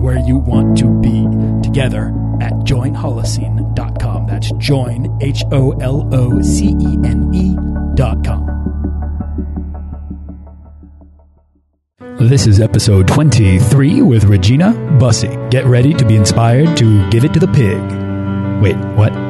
where you want to be together at joinholocene.com. That's join, H O L O C E N E.com. This is episode 23 with Regina Bussey. Get ready to be inspired to give it to the pig. Wait, what?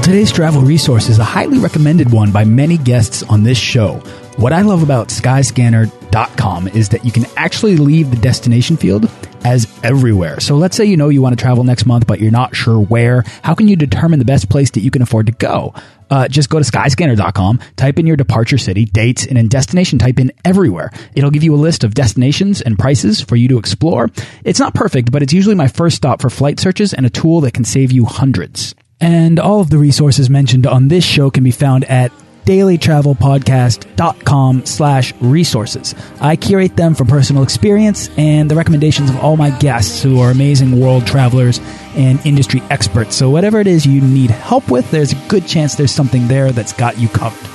Well, today's travel resource is a highly recommended one by many guests on this show. What I love about Skyscanner.com is that you can actually leave the destination field as everywhere. So let's say you know you want to travel next month, but you're not sure where. How can you determine the best place that you can afford to go? Uh, just go to skyscanner.com, type in your departure city, dates, and in destination type in everywhere. It'll give you a list of destinations and prices for you to explore. It's not perfect, but it's usually my first stop for flight searches and a tool that can save you hundreds. And all of the resources mentioned on this show can be found at dailytravelpodcast.com slash resources. I curate them from personal experience and the recommendations of all my guests who are amazing world travelers and industry experts. So whatever it is you need help with, there's a good chance there's something there that's got you covered.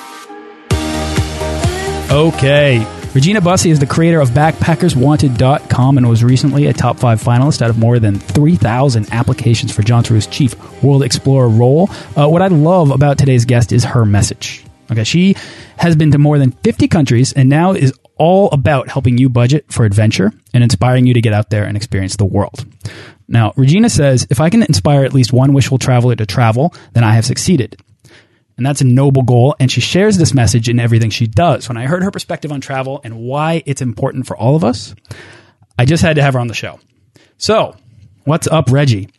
Okay. Regina Bussey is the creator of BackpackersWanted.com and was recently a top five finalist out of more than 3,000 applications for Jauntaroo's Chief World Explorer role. Uh, what I love about today's guest is her message. Okay, she has been to more than 50 countries and now is all about helping you budget for adventure and inspiring you to get out there and experience the world. Now, Regina says, if I can inspire at least one wishful traveler to travel, then I have succeeded. And that's a noble goal. And she shares this message in everything she does. When I heard her perspective on travel and why it's important for all of us, I just had to have her on the show. So, what's up, Reggie?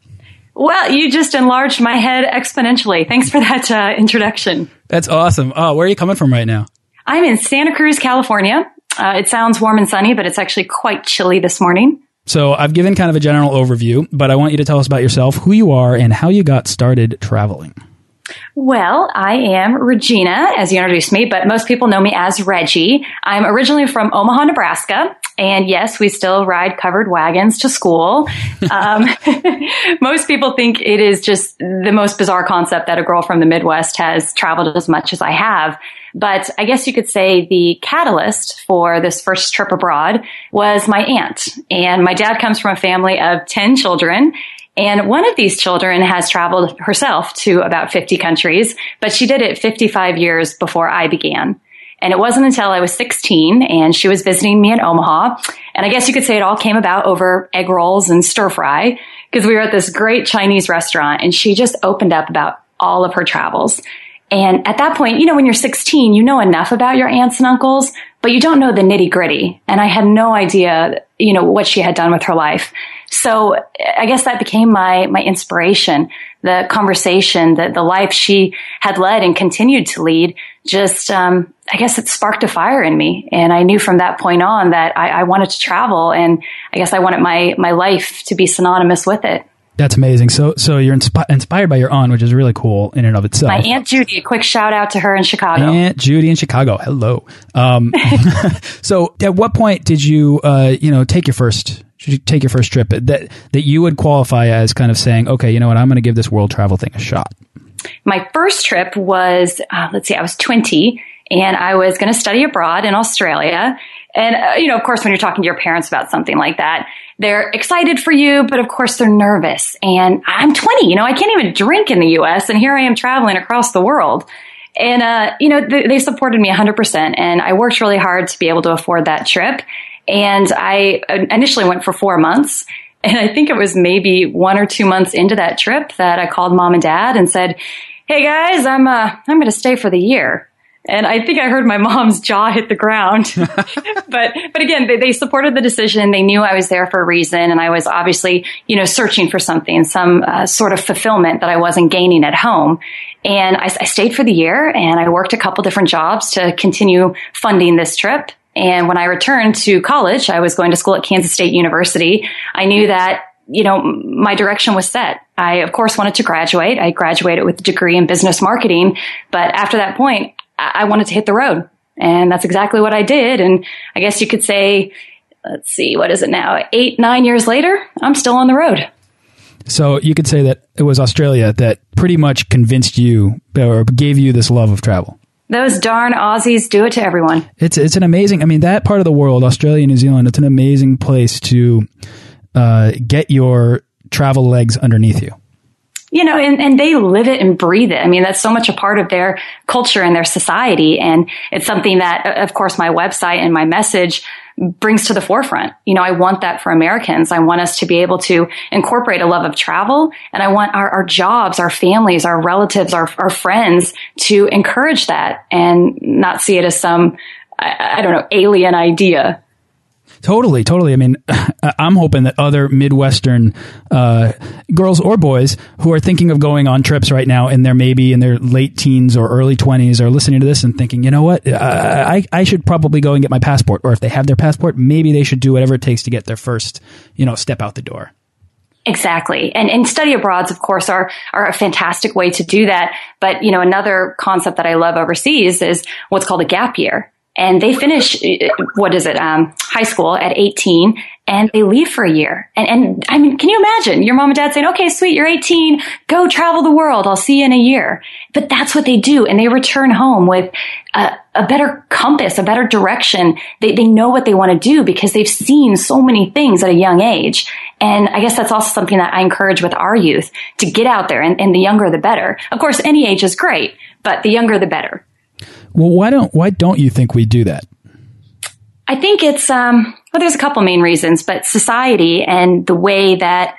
Well, you just enlarged my head exponentially. Thanks for that uh, introduction. That's awesome. Oh, where are you coming from right now? I'm in Santa Cruz, California. Uh, it sounds warm and sunny, but it's actually quite chilly this morning. So I've given kind of a general overview, but I want you to tell us about yourself, who you are, and how you got started traveling. Well, I am Regina, as you introduced me, but most people know me as Reggie. I'm originally from Omaha, Nebraska. And yes, we still ride covered wagons to school. Um, most people think it is just the most bizarre concept that a girl from the Midwest has traveled as much as I have. But I guess you could say the catalyst for this first trip abroad was my aunt. And my dad comes from a family of 10 children. And one of these children has traveled herself to about 50 countries, but she did it 55 years before I began. And it wasn't until I was 16 and she was visiting me in Omaha. And I guess you could say it all came about over egg rolls and stir fry because we were at this great Chinese restaurant and she just opened up about all of her travels. And at that point, you know, when you're 16, you know enough about your aunts and uncles, but you don't know the nitty gritty. And I had no idea, you know, what she had done with her life. So I guess that became my, my inspiration. The conversation, the, the life she had led and continued to lead just, um, I guess it sparked a fire in me. And I knew from that point on that I, I wanted to travel. And I guess I wanted my, my life to be synonymous with it. That's amazing. So, so you're inspi inspired by your aunt, which is really cool in and of itself. My aunt Judy. A quick shout out to her in Chicago. Aunt Judy in Chicago. Hello. Um, so, at what point did you, uh, you know, take your first you take your first trip that that you would qualify as kind of saying, okay, you know what, I'm going to give this world travel thing a shot? My first trip was, uh, let's see, I was 20 and I was going to study abroad in Australia. And, uh, you know, of course, when you're talking to your parents about something like that, they're excited for you, but of course they're nervous. And I'm 20, you know, I can't even drink in the US and here I am traveling across the world. And, uh, you know, they supported me 100% and I worked really hard to be able to afford that trip. And I initially went for four months. And I think it was maybe one or two months into that trip that I called mom and dad and said, Hey guys, I'm, uh, I'm going to stay for the year. And I think I heard my mom's jaw hit the ground. but, but again, they, they supported the decision. They knew I was there for a reason. And I was obviously, you know, searching for something, some uh, sort of fulfillment that I wasn't gaining at home. And I, I stayed for the year and I worked a couple different jobs to continue funding this trip. And when I returned to college, I was going to school at Kansas State University. I knew that you know, my direction was set. I, of course, wanted to graduate. I graduated with a degree in business marketing. But after that point, I wanted to hit the road. And that's exactly what I did. And I guess you could say, let's see, what is it now? Eight, nine years later, I'm still on the road. So you could say that it was Australia that pretty much convinced you or gave you this love of travel. Those darn Aussies do it to everyone. It's it's an amazing. I mean, that part of the world, Australia, New Zealand, it's an amazing place to uh, get your travel legs underneath you. You know, and, and they live it and breathe it. I mean, that's so much a part of their culture and their society. And it's something that, of course, my website and my message brings to the forefront. You know, I want that for Americans. I want us to be able to incorporate a love of travel and I want our, our jobs, our families, our relatives, our, our friends to encourage that and not see it as some, I, I don't know, alien idea. Totally, totally. I mean, I'm hoping that other Midwestern uh, girls or boys who are thinking of going on trips right now and they're maybe in their late teens or early 20s are listening to this and thinking, you know what, I, I should probably go and get my passport. Or if they have their passport, maybe they should do whatever it takes to get their first, you know, step out the door. Exactly. And, and study abroads, of course, are, are a fantastic way to do that. But, you know, another concept that I love overseas is what's called a gap year and they finish what is it um, high school at 18 and they leave for a year. And, and i mean can you imagine? Your mom and dad saying okay sweet you're 18 go travel the world. I'll see you in a year. But that's what they do and they return home with a, a better compass a better direction. They, they know what they want to do because they've seen so many things at a young age. And i guess that's also something that i encourage with our youth to get out there and, and the younger the better. Of course any age is great but the younger the better well, why don't why don't you think we do that? I think it's um, well, there's a couple main reasons, but society and the way that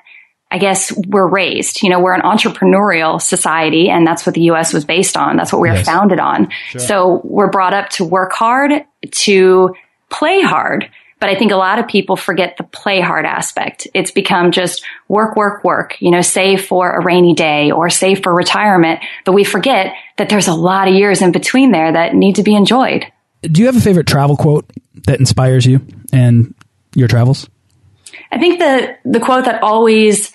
I guess we're raised. You know, we're an entrepreneurial society, and that's what the U.S. was based on. That's what we yes. were founded on. Sure. So we're brought up to work hard, to play hard. But I think a lot of people forget the play hard aspect. It's become just work, work, work, you know, save for a rainy day or save for retirement. But we forget that there's a lot of years in between there that need to be enjoyed. Do you have a favorite travel quote that inspires you and your travels? I think the, the quote that always,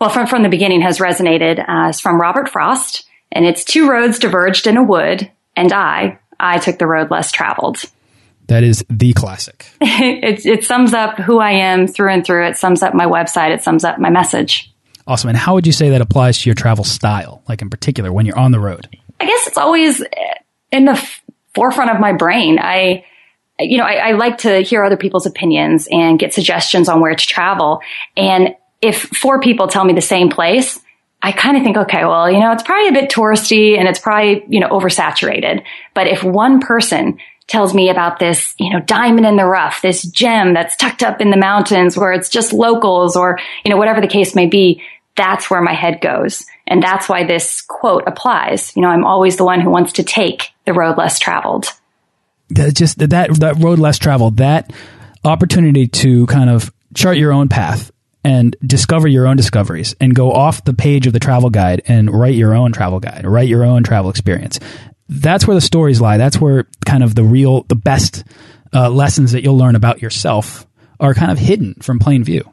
well, from, from the beginning has resonated uh, is from Robert Frost. And it's two roads diverged in a wood and I, I took the road less traveled. That is the classic. it, it sums up who I am through and through. It sums up my website. It sums up my message. Awesome. And how would you say that applies to your travel style, like in particular when you're on the road? I guess it's always in the forefront of my brain. I, you know, I, I like to hear other people's opinions and get suggestions on where to travel. And if four people tell me the same place, I kind of think, okay, well, you know, it's probably a bit touristy and it's probably, you know, oversaturated. But if one person tells me about this, you know, diamond in the rough, this gem that's tucked up in the mountains where it's just locals or, you know, whatever the case may be. That's where my head goes. And that's why this quote applies. You know, I'm always the one who wants to take the road less traveled. That just that, that road less traveled, that opportunity to kind of chart your own path and discover your own discoveries and go off the page of the travel guide and write your own travel guide, write your own travel experience that's where the stories lie. That's where kind of the real, the best uh, lessons that you'll learn about yourself are kind of hidden from plain view.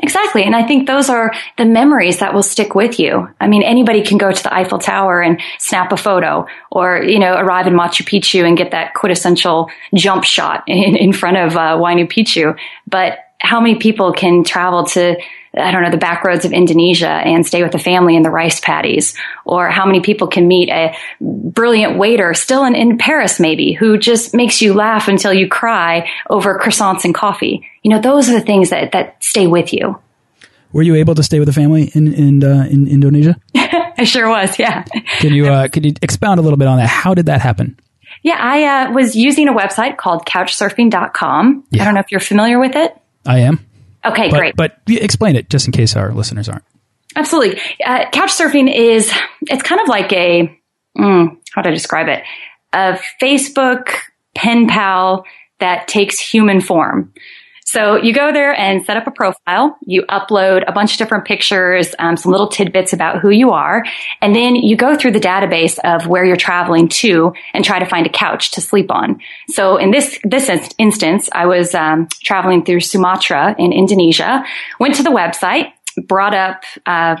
Exactly. And I think those are the memories that will stick with you. I mean, anybody can go to the Eiffel Tower and snap a photo or, you know, arrive in Machu Picchu and get that quintessential jump shot in, in front of uh, Huayna Picchu. But how many people can travel to I don't know, the back roads of Indonesia and stay with the family in the rice paddies? Or how many people can meet a brilliant waiter still in, in Paris, maybe, who just makes you laugh until you cry over croissants and coffee? You know, those are the things that, that stay with you. Were you able to stay with the family in in, uh, in Indonesia? I sure was. Yeah. Can you uh, could you expound a little bit on that? How did that happen? Yeah, I uh, was using a website called Couchsurfing.com. Yeah. I don't know if you're familiar with it. I am. Okay, but, great. But explain it just in case our listeners aren't. Absolutely. Uh, couch surfing is, it's kind of like a, mm, how do I describe it? a Facebook pen pal that takes human form. So you go there and set up a profile. You upload a bunch of different pictures, um, some little tidbits about who you are, and then you go through the database of where you're traveling to and try to find a couch to sleep on. So in this this instance, I was um, traveling through Sumatra in Indonesia. Went to the website, brought up uh,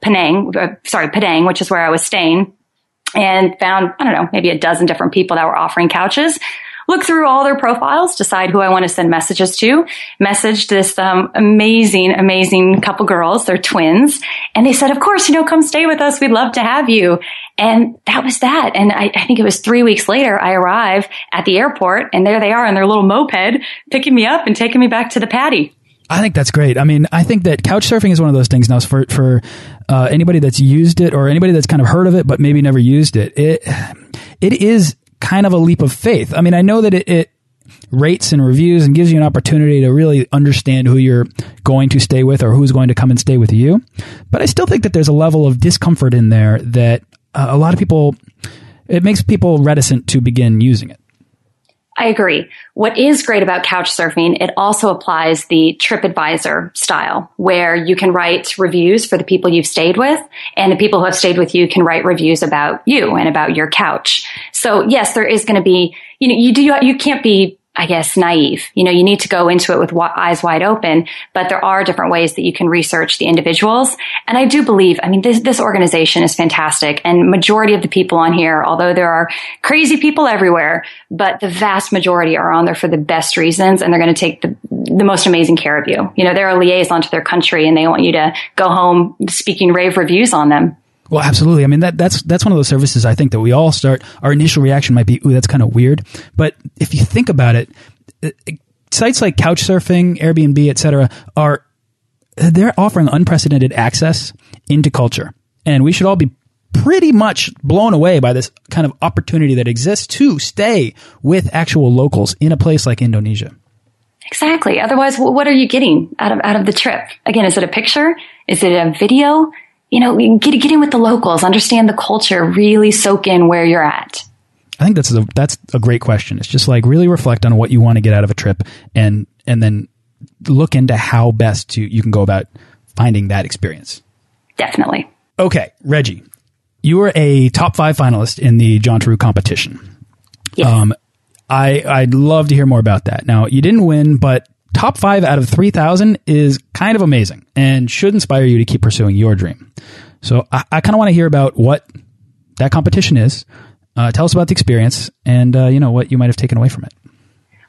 Penang, uh, sorry Padang, which is where I was staying, and found I don't know maybe a dozen different people that were offering couches look through all their profiles, decide who I want to send messages to. Messaged this um, amazing, amazing couple girls. They're twins. And they said, of course, you know, come stay with us. We'd love to have you. And that was that. And I, I think it was three weeks later, I arrive at the airport and there they are in their little moped picking me up and taking me back to the paddy. I think that's great. I mean, I think that couch surfing is one of those things now for for uh, anybody that's used it or anybody that's kind of heard of it but maybe never used it. It it is kind of a leap of faith. I mean, I know that it, it rates and reviews and gives you an opportunity to really understand who you're going to stay with or who's going to come and stay with you. But I still think that there's a level of discomfort in there that uh, a lot of people, it makes people reticent to begin using it. I agree. What is great about couch surfing, it also applies the TripAdvisor style where you can write reviews for the people you've stayed with and the people who have stayed with you can write reviews about you and about your couch. So yes, there is going to be, you know, you do, you can't be I guess, naive. You know, you need to go into it with eyes wide open, but there are different ways that you can research the individuals. And I do believe, I mean, this, this organization is fantastic and majority of the people on here, although there are crazy people everywhere, but the vast majority are on there for the best reasons and they're going to take the, the most amazing care of you. You know, they're a liaison to their country and they want you to go home speaking rave reviews on them. Well, absolutely. I mean, that, that's, that's one of those services I think that we all start, our initial reaction might be, ooh, that's kind of weird. But if you think about it, uh, sites like Couchsurfing, Airbnb, etc., are, they're offering unprecedented access into culture. And we should all be pretty much blown away by this kind of opportunity that exists to stay with actual locals in a place like Indonesia. Exactly. Otherwise, what are you getting out of out of the trip? Again, is it a picture? Is it a video? You know, get, get in with the locals, understand the culture, really soak in where you're at. I think that's a, that's a great question. It's just like really reflect on what you want to get out of a trip and, and then look into how best to, you can go about finding that experience. Definitely. Okay. Reggie, you were a top five finalist in the John Jauntaroo competition. Yes. Um, I, I'd love to hear more about that. Now, you didn't win, but top five out of 3,000 is kind of amazing and should inspire you to keep pursuing your dream. So I, I kind of want to hear about what that competition is. Uh, tell us about the experience and, uh, you know, what you might have taken away from it.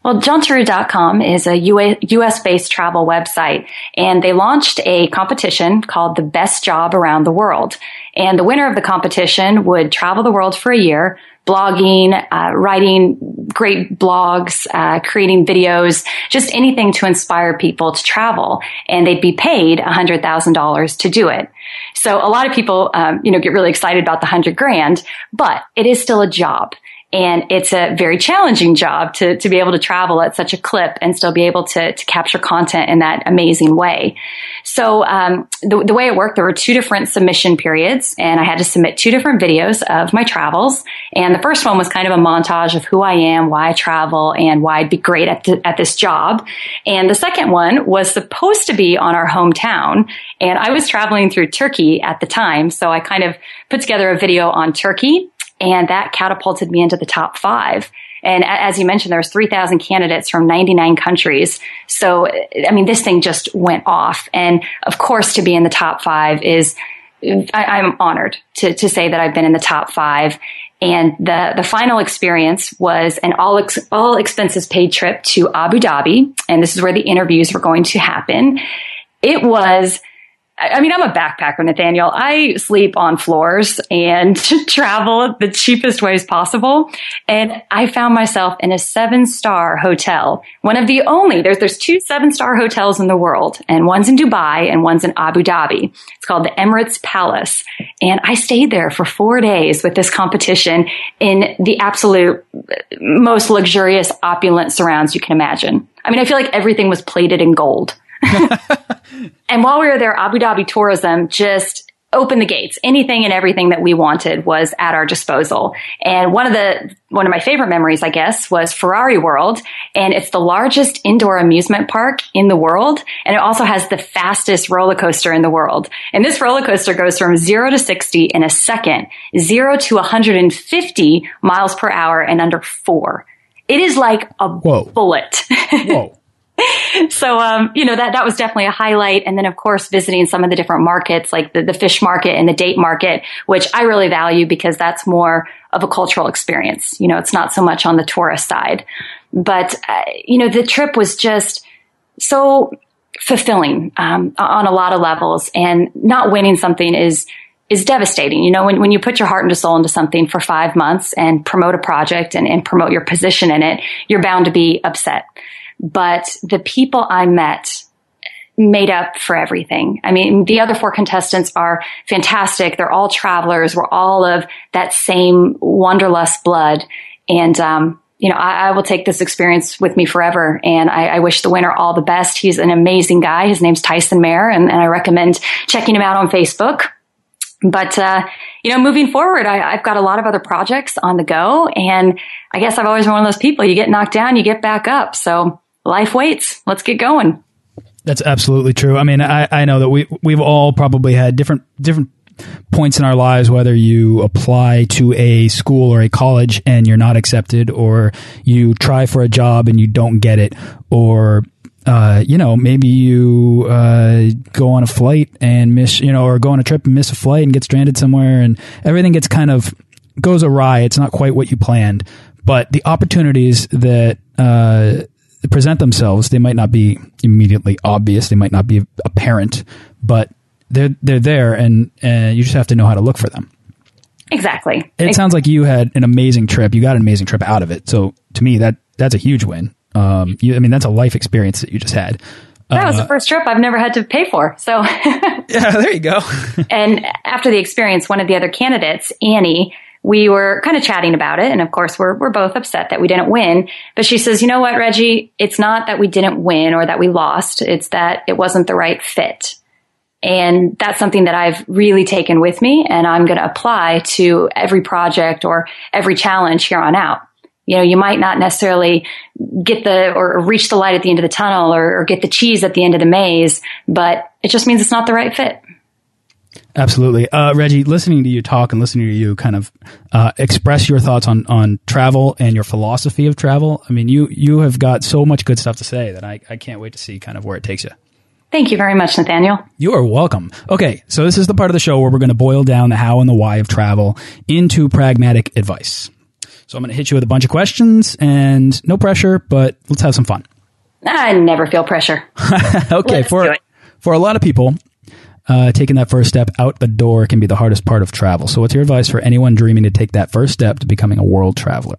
Well, Jauntaroo.com is a US based travel website and they launched a competition called the best job around the world. And the winner of the competition would travel the world for a year, blogging, uh, writing great blogs, uh, creating videos, just anything to inspire people to travel. And they'd be paid $100,000 to do it. So a lot of people, um, you know, get really excited about the hundred grand, but it is still a job. And it's a very challenging job to, to be able to travel at such a clip and still be able to, to capture content in that amazing way. So um, the, the way it worked, there were two different submission periods, and I had to submit two different videos of my travels. And the first one was kind of a montage of who I am, why I travel, and why I'd be great at, the, at this job. And the second one was supposed to be on our hometown, and I was traveling through Turkey at the time, so I kind of put together a video on Turkey and that catapulted me into the top five. And as you mentioned, there was 3,000 candidates from 99 countries. So, I mean, this thing just went off. And of course, to be in the top five is, I, am honored to, to say that I've been in the top five. And the, the final experience was an all, ex, all expenses paid trip to Abu Dhabi. And this is where the interviews were going to happen. It was I mean, I'm a backpacker, Nathaniel. I sleep on floors and travel the cheapest ways possible. And I found myself in a seven star hotel. One of the only, there's, there's two seven star hotels in the world and one's in Dubai and one's in Abu Dhabi. It's called the Emirates Palace. And I stayed there for four days with this competition in the absolute most luxurious, opulent surrounds you can imagine. I mean, I feel like everything was plated in gold. and while we were there, Abu Dhabi tourism just open the gates. Anything and everything that we wanted was at our disposal. And one of the, one of my favorite memories, I guess, was Ferrari World. And it's the largest indoor amusement park in the world. And it also has the fastest roller coaster in the world. And this roller coaster goes from zero to 60 in a second, zero to 150 miles per hour in under four. It is like a Whoa. bullet. Whoa. so um, you know that that was definitely a highlight. And then of course visiting some of the different markets like the, the fish market and the date market which i really value because that's more of a cultural experience. You know it's not so much on the tourist side. But uh, you know the trip was just so fulfilling um, on a lot of levels. And not winning something is is devastating. You know, when, when you put your heart and soul into something for five months and promote a project and, and promote your position in it, you're bound to be upset but the people I met made up for everything. I mean, the other four contestants are fantastic. They're all travelers. We're all of that same wanderlust blood. And, um, you know, I, I, will take this experience with me forever. And I, I, wish the winner all the best. He's an amazing guy. His name's Tyson Mayr, and, and I recommend checking him out on Facebook. But, uh, you know, moving forward, I, have got a lot of other projects on the go. And I guess I've always been one of those people. You get knocked down, you get back up. So life waits. Let's get going. That's absolutely true. I mean, I, I know that we we've all probably had different different points in our lives, whether you apply to a school or a college and you're not accepted, or you try for a job and you don't get it, or uh, you know, maybe you uh, go on a flight and miss, you know, or go on a trip and miss a flight and get stranded somewhere, and everything gets kind of goes awry. It's not quite what you planned, but the opportunities that uh, present themselves, they might not be immediately obvious, they might not be apparent, but they're they're there, and and you just have to know how to look for them. Exactly. It sounds like you had an amazing trip. You got an amazing trip out of it. So to me, that that's a huge win. Um, you, I mean, that's a life experience that you just had. That was the uh, first trip I've never had to pay for. So yeah, there you go. and after the experience, one of the other candidates, Annie, we were kind of chatting about it. And of course, we're, we're both upset that we didn't win. But she says, you know what, Reggie? It's not that we didn't win or that we lost. It's that it wasn't the right fit. And that's something that I've really taken with me and I'm going to apply to every project or every challenge here on out. You know, you might not necessarily get the or reach the light at the end of the tunnel or, or get the cheese at the end of the maze, but it just means it's not the right fit. Absolutely. Uh, Reggie, listening to you talk and listening to you kind of uh, express your thoughts on, on travel and your philosophy of travel, I mean, you, you have got so much good stuff to say that I, I can't wait to see kind of where it takes you. Thank you very much, Nathaniel. You are welcome. Okay, so this is the part of the show where we're going to boil down the how and the why of travel into pragmatic advice. So I'm going to hit you with a bunch of questions and no pressure, but let's have some fun. I never feel pressure. okay, let's for for a lot of people, uh, taking that first step out the door can be the hardest part of travel. So, what's your advice for anyone dreaming to take that first step to becoming a world traveler?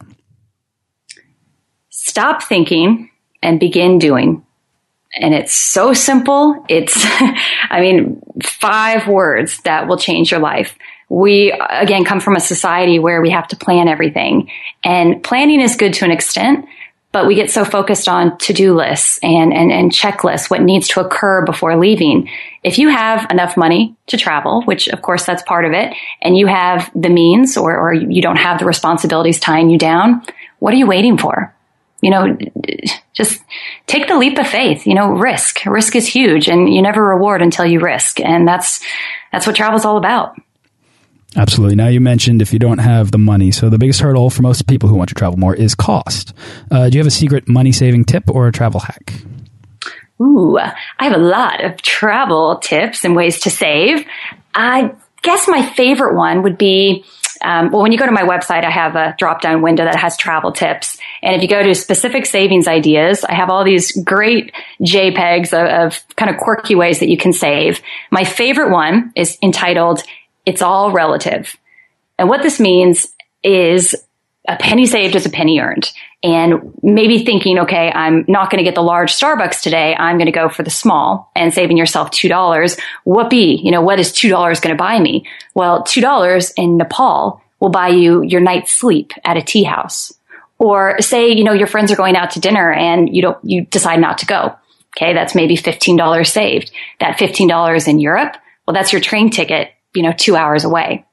Stop thinking and begin doing. And it's so simple. It's, I mean, five words that will change your life. We, again, come from a society where we have to plan everything. And planning is good to an extent, but we get so focused on to-do lists and, and, and checklists, what needs to occur before leaving. If you have enough money to travel, which of course that's part of it, and you have the means or, or you don't have the responsibilities tying you down, what are you waiting for? You know, just take the leap of faith, you know, risk. Risk is huge and you never reward until you risk. And that's, that's what travel's all about. Absolutely. Now you mentioned if you don't have the money, so the biggest hurdle for most people who want to travel more is cost. Uh, do you have a secret money saving tip or a travel hack? Ooh, I have a lot of travel tips and ways to save. I guess my favorite one would be um, well, when you go to my website, I have a drop down window that has travel tips. And if you go to specific savings ideas, I have all these great JPEGs of, of kind of quirky ways that you can save. My favorite one is entitled it's all relative. And what this means is a penny saved is a penny earned. And maybe thinking, okay, I'm not going to get the large Starbucks today. I'm going to go for the small and saving yourself $2. Whoopee. You know, what is $2 going to buy me? Well, $2 in Nepal will buy you your night's sleep at a tea house. Or say, you know, your friends are going out to dinner and you don't, you decide not to go. Okay. That's maybe $15 saved. That $15 in Europe. Well, that's your train ticket you know, two hours away.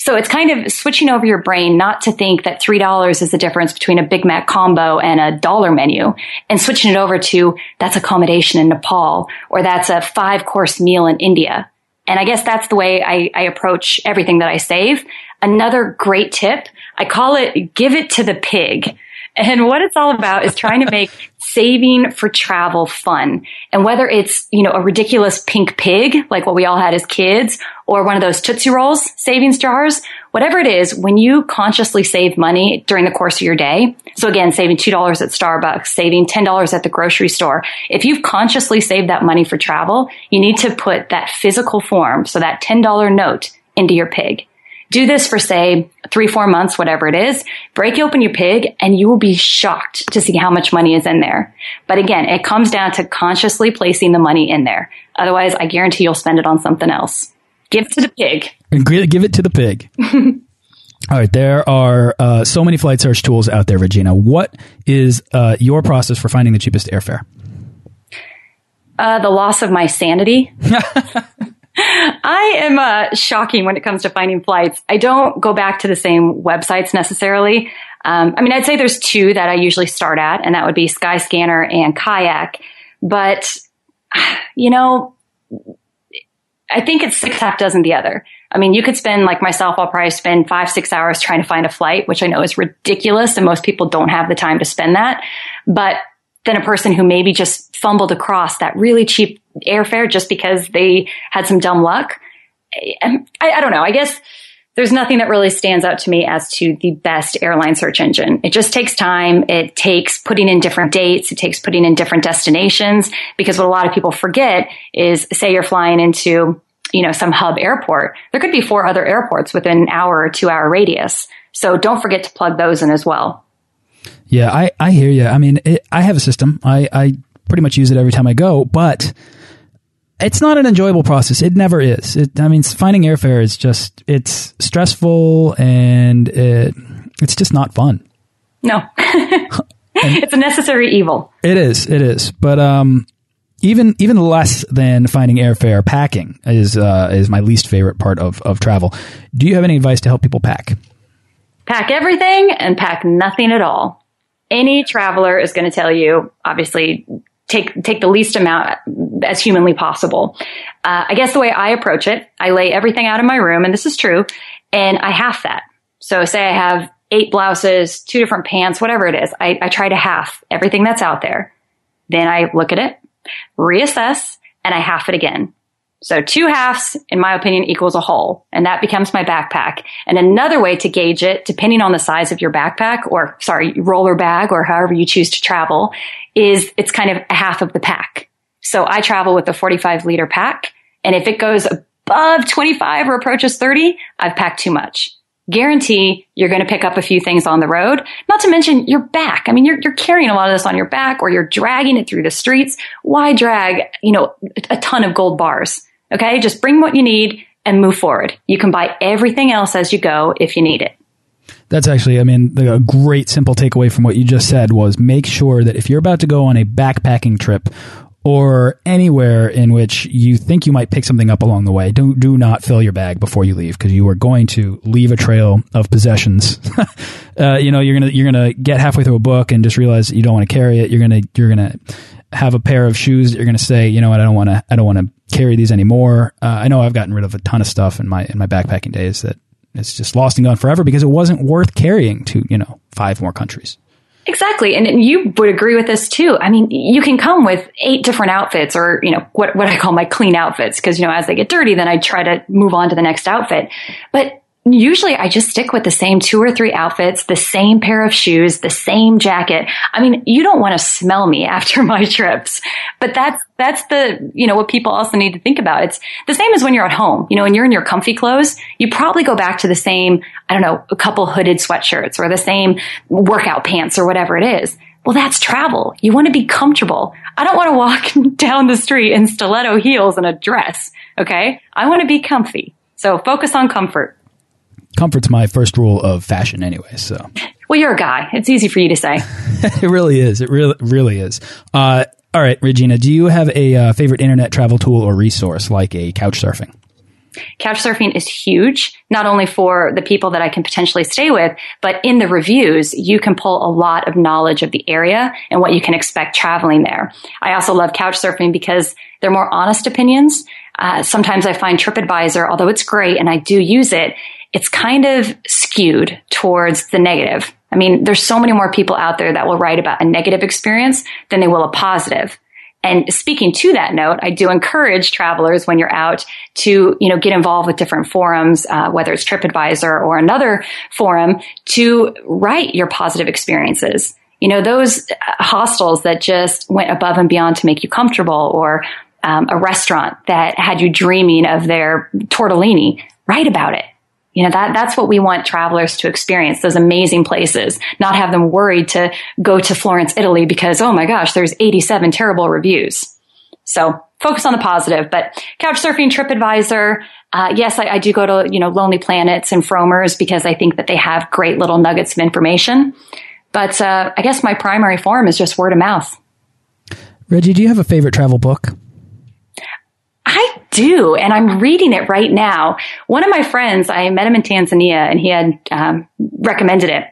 So it's kind of switching over your brain not to think that $3 is the difference between a Big Mac combo and a dollar menu and switching it over to that's accommodation in Nepal or that's a five course meal in India. And I guess that's the way I, I approach everything that I save. Another great tip, I call it give it to the pig. And what it's all about is trying to make saving for travel fun. And whether it's, you know, a ridiculous pink pig, like what we all had as kids, or one of those Tootsie Rolls savings jars, whatever it is, when you consciously save money during the course of your day, so again, saving $2 at Starbucks, saving $10 at the grocery store, if you've consciously saved that money for travel, you need to put that physical form, so that $10 note into your pig. Do this for say three, four months, whatever it is. Break open your pig and you will be shocked to see how much money is in there. But again, it comes down to consciously placing the money in there. Otherwise, I guarantee you'll spend it on something else. Give it to the pig. Give it to the pig. All right, there are uh, so many flight search tools out there, Regina. What is uh, your process for finding the cheapest airfare? Uh, the loss of my sanity. I am uh, shocking when it comes to finding flights. I don't go back to the same websites necessarily. Um, I mean, I'd say there's two that I usually start at, and that would be Skyscanner and Kayak. But, you know, I think it's six half dozen the other. I mean, you could spend, like myself, I'll probably spend five, six hours trying to find a flight, which I know is ridiculous, and most people don't have the time to spend that. But then a person who maybe just fumbled across that really cheap airfare just because they had some dumb luck. I, I, don't know. I guess there's nothing that really stands out to me as to the best airline search engine. It just takes time. It takes putting in different dates. It takes putting in different destinations because what a lot of people forget is say you're flying into, you know, some hub airport. There could be four other airports within an hour or two hour radius. So don't forget to plug those in as well. Yeah, I, I hear you. I mean, it, I have a system. I, I pretty much use it every time I go, but it's not an enjoyable process. It never is. It, I mean, finding airfare is just, it's stressful and it, it's just not fun. No. it's a necessary evil. It is. It is. But, um, even even less than finding airfare, packing is uh, is my least favorite part of of travel. Do you have any advice to help people pack? Pack everything and pack nothing at all. Any traveler is going to tell you, obviously, take take the least amount as humanly possible. Uh, I guess the way I approach it, I lay everything out in my room, and this is true, and I half that. So say I have eight blouses, two different pants, whatever it is. I, I try to half everything that's out there. Then I look at it, reassess, and I half it again. So two halves, in my opinion, equals a whole, and that becomes my backpack. And another way to gauge it, depending on the size of your backpack or sorry, roller bag or however you choose to travel, is it's kind of a half of the pack. So I travel with a 45 liter pack. And if it goes above 25 or approaches 30, I've packed too much. Guarantee you're going to pick up a few things on the road. Not to mention your back. I mean, you're, you're carrying a lot of this on your back or you're dragging it through the streets. Why drag, you know, a ton of gold bars? Okay. Just bring what you need and move forward. You can buy everything else as you go if you need it. That's actually, I mean, a great simple takeaway from what you just said was make sure that if you're about to go on a backpacking trip or anywhere in which you think you might pick something up along the way, do do not fill your bag before you leave because you are going to leave a trail of possessions. uh, you know, you're gonna you're gonna get halfway through a book and just realize you don't want to carry it. You're gonna you're gonna have a pair of shoes that you're gonna say, you know what, I don't want to I don't want to carry these anymore. Uh, I know I've gotten rid of a ton of stuff in my in my backpacking days that it's just lost and gone forever because it wasn't worth carrying to, you know, five more countries. Exactly. And you would agree with this too. I mean, you can come with eight different outfits or, you know, what, what I call my clean outfits. Cause, you know, as they get dirty, then I try to move on to the next outfit. But usually I just stick with the same two or three outfits, the same pair of shoes, the same jacket. I mean, you don't want to smell me after my trips, but that's, that's the, you know, what people also need to think about. It's the same as when you're at home, you know, when you're in your comfy clothes, you probably go back to the same, I don't know, a couple hooded sweatshirts or the same workout pants or whatever it is. Well, that's travel. You want to be comfortable. I don't want to walk down the street in stiletto heels and a dress. Okay. I want to be comfy. So focus on comfort comfort's my first rule of fashion anyway. So, well, you're a guy. It's easy for you to say. it really is. It really, really is. Uh, all right, Regina, do you have a uh, favorite internet travel tool or resource like a couch surfing? Couchsurfing is huge, not only for the people that I can potentially stay with, but in the reviews, you can pull a lot of knowledge of the area and what you can expect traveling there. I also love Couchsurfing because they're more honest opinions. Uh, sometimes I find TripAdvisor, although it's great and I do use it, it's kind of skewed towards the negative. I mean, there's so many more people out there that will write about a negative experience than they will a positive. And speaking to that note, I do encourage travelers when you're out to, you know, get involved with different forums, uh, whether it's TripAdvisor or another forum to write your positive experiences. You know, those uh, hostels that just went above and beyond to make you comfortable or um, a restaurant that had you dreaming of their tortellini, write about it. You know, that, that's what we want travelers to experience, those amazing places, not have them worried to go to Florence, Italy because, oh my gosh, there's 87 terrible reviews. So focus on the positive, but Couchsurfing, TripAdvisor, uh, yes, I, I, do go to, you know, Lonely Planets and Frommers because I think that they have great little nuggets of information. But, uh, I guess my primary form is just word of mouth. Reggie, do you have a favorite travel book? Do, and I'm reading it right now. One of my friends, I met him in Tanzania, and he had um, recommended it.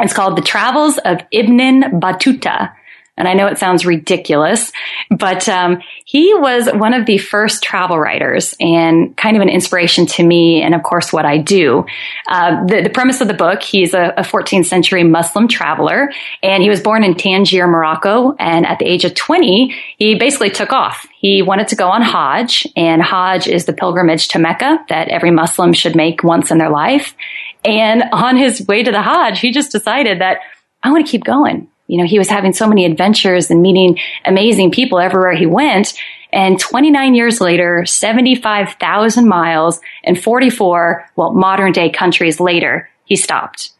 It's called The Travels of Ibn Battuta. And I know it sounds ridiculous, but um, he was one of the first travel writers and kind of an inspiration to me and, of course, what I do. Uh, the, the, premise of the book, he's a, a 14th century Muslim traveler, and he was born in Tangier, Morocco. And at the age of 20, he basically took off. He wanted to go on Hajj, and Hajj is the pilgrimage to Mecca that every Muslim should make once in their life. And on his way to the Hajj, he just decided that I want to keep going. You know, he was having so many adventures and meeting amazing people everywhere he went. And 29 years later, 75,000 miles and 44, well, modern day countries later, he stopped.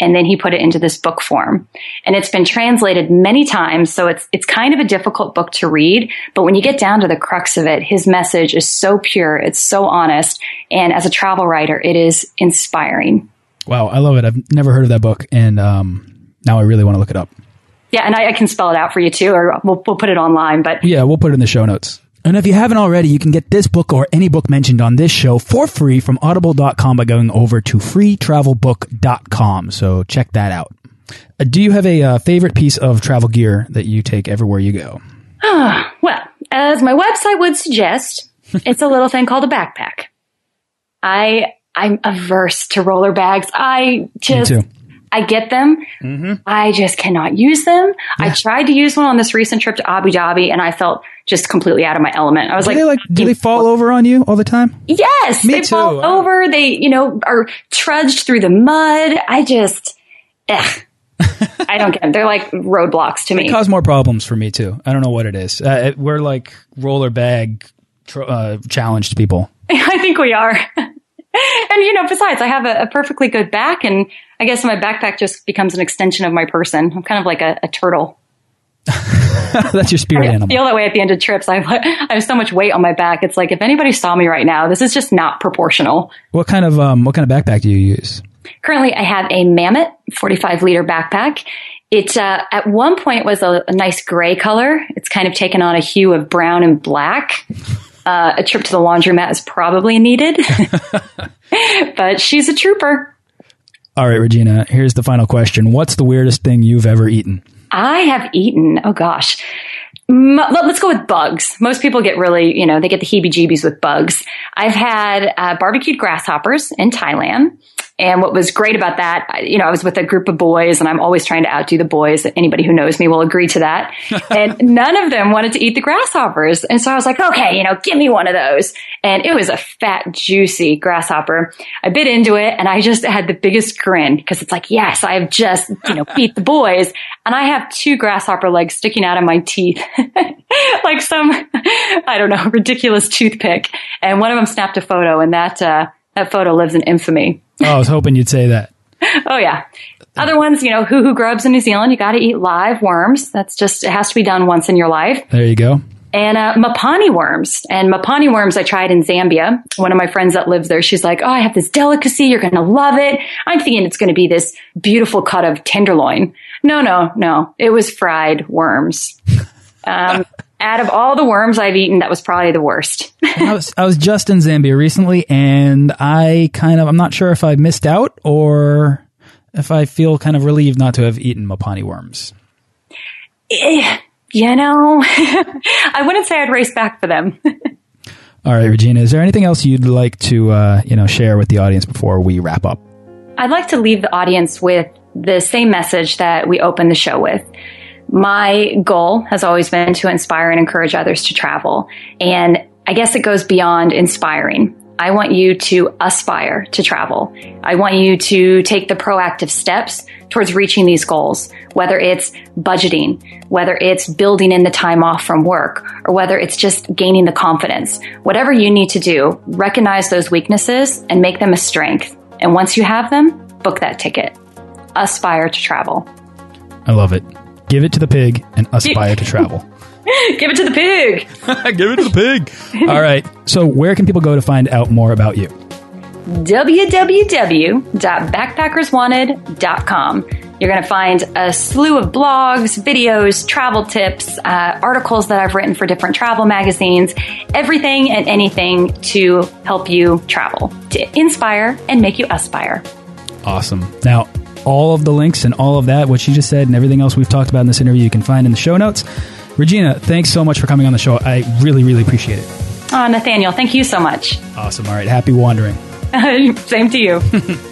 And then he put it into this book form. And it's been translated many times. So it's, it's kind of a difficult book to read. But when you get down to the crux of it, his message is so pure. It's so honest. And as a travel writer, it is inspiring. Wow. I love it. I've never heard of that book. And, um, now I really want to look it up. Yeah, and I, I, can spell it out for you too, or we'll, we'll put it online. But yeah, we'll put it in the show notes. And if you haven't already, you can get this book or any book mentioned on this show for free from audible.com by going over to freetravelbook.com. So check that out. Uh, do you have a uh, favorite piece of travel gear that you take everywhere you go? well, as my website would suggest, it's a little thing called a backpack. I I'm averse to roller bags. I just I get them. Mm-hmm. I just cannot use them. Yeah. I tried to use one on this recent trip to Abu Dhabi and I felt just completely out of my element. I was do like, they like, do they fall over on you all the time? Yes, Me they too. fall over. They, you know, are trudged through the mud. I just, ugh. I don't get them. They're like roadblocks to me. They cause more problems for me too. I don't know what it is. Uh, we're like roller bag uh, challenged people. I think we are. and you know, besides, I have a, a perfectly good back and I guess my backpack just becomes an extension of my person. I'm kind of like a, a turtle. That's your spirit I animal. feel that way at the end of trips. I have, I have so much weight on my back. It's like if anybody saw me right now, this is just not proportional. What kind of um, what kind of backpack do you use? Currently, I have a Mammoth 45 liter backpack. It uh, at one point was a, a, nice gray color. It's kind of taken on a hue of brown and black. Uh, a trip to the laundromat is probably needed, but she's a trooper. All right, Regina, here's the final question. What's the weirdest thing you've ever eaten? I have eaten, oh gosh. Let's go with bugs. Most people get really, you know, they get the heebie jeebies with bugs. I've had uh, barbecued grasshoppers in Thailand. And what was great about that, you know, I was with a group of boys and I'm always trying to outdo the boys. Anybody who knows me will agree to that. and none of them wanted to eat the grasshoppers. And so I was like, okay, you know, give me one of those. And it was a fat, juicy grasshopper. I bit into it and I just had the biggest grin because it's like, yes, I have just, you know, beat the boys and I have two grasshopper legs sticking out of my teeth like some, I don't know, ridiculous toothpick. And one of them snapped a photo and that, uh, that photo lives in infamy. Oh, I was hoping you'd say that. oh yeah. Other ones, you know, huhu grubs in New Zealand, you got to eat live worms. That's just, it has to be done once in your life. There you go. And uh, Mopani worms. And Mopani worms I tried in Zambia. One of my friends that lives there, she's like, oh, I have this delicacy. You're going to love it. I'm thinking it's going to be this beautiful cut of tenderloin. No, no, no. It was fried worms. Um, out of all the worms I've eaten, that was probably the worst. I was I was just in Zambia recently, and I kind of I'm not sure if I missed out or if I feel kind of relieved not to have eaten Mopani worms. Eh, you know, I wouldn't say I'd race back for them. All right, Regina, is there anything else you'd like to uh, you know share with the audience before we wrap up? I'd like to leave the audience with the same message that we opened the show with. My goal has always been to inspire and encourage others to travel. And I guess it goes beyond inspiring. I want you to aspire to travel. I want you to take the proactive steps towards reaching these goals, whether it's budgeting, whether it's building in the time off from work, or whether it's just gaining the confidence. Whatever you need to do, recognize those weaknesses and make them a strength. And once you have them, book that ticket. Aspire to travel. I love it. Give it to the pig and aspire to travel. Give it to the pig. Give it to the pig. All right. So, where can people go to find out more about you? www.backpackerswanted.com. You're going to find a slew of blogs, videos, travel tips, uh, articles that I've written for different travel magazines, everything and anything to help you travel, to inspire and make you aspire. Awesome. Now, all of the links and all of that, what she just said, and everything else we've talked about in this interview, you can find in the show notes. Regina, thanks so much for coming on the show. I really, really appreciate it. Oh, Nathaniel, thank you so much. Awesome. All right. Happy wandering. Same to you.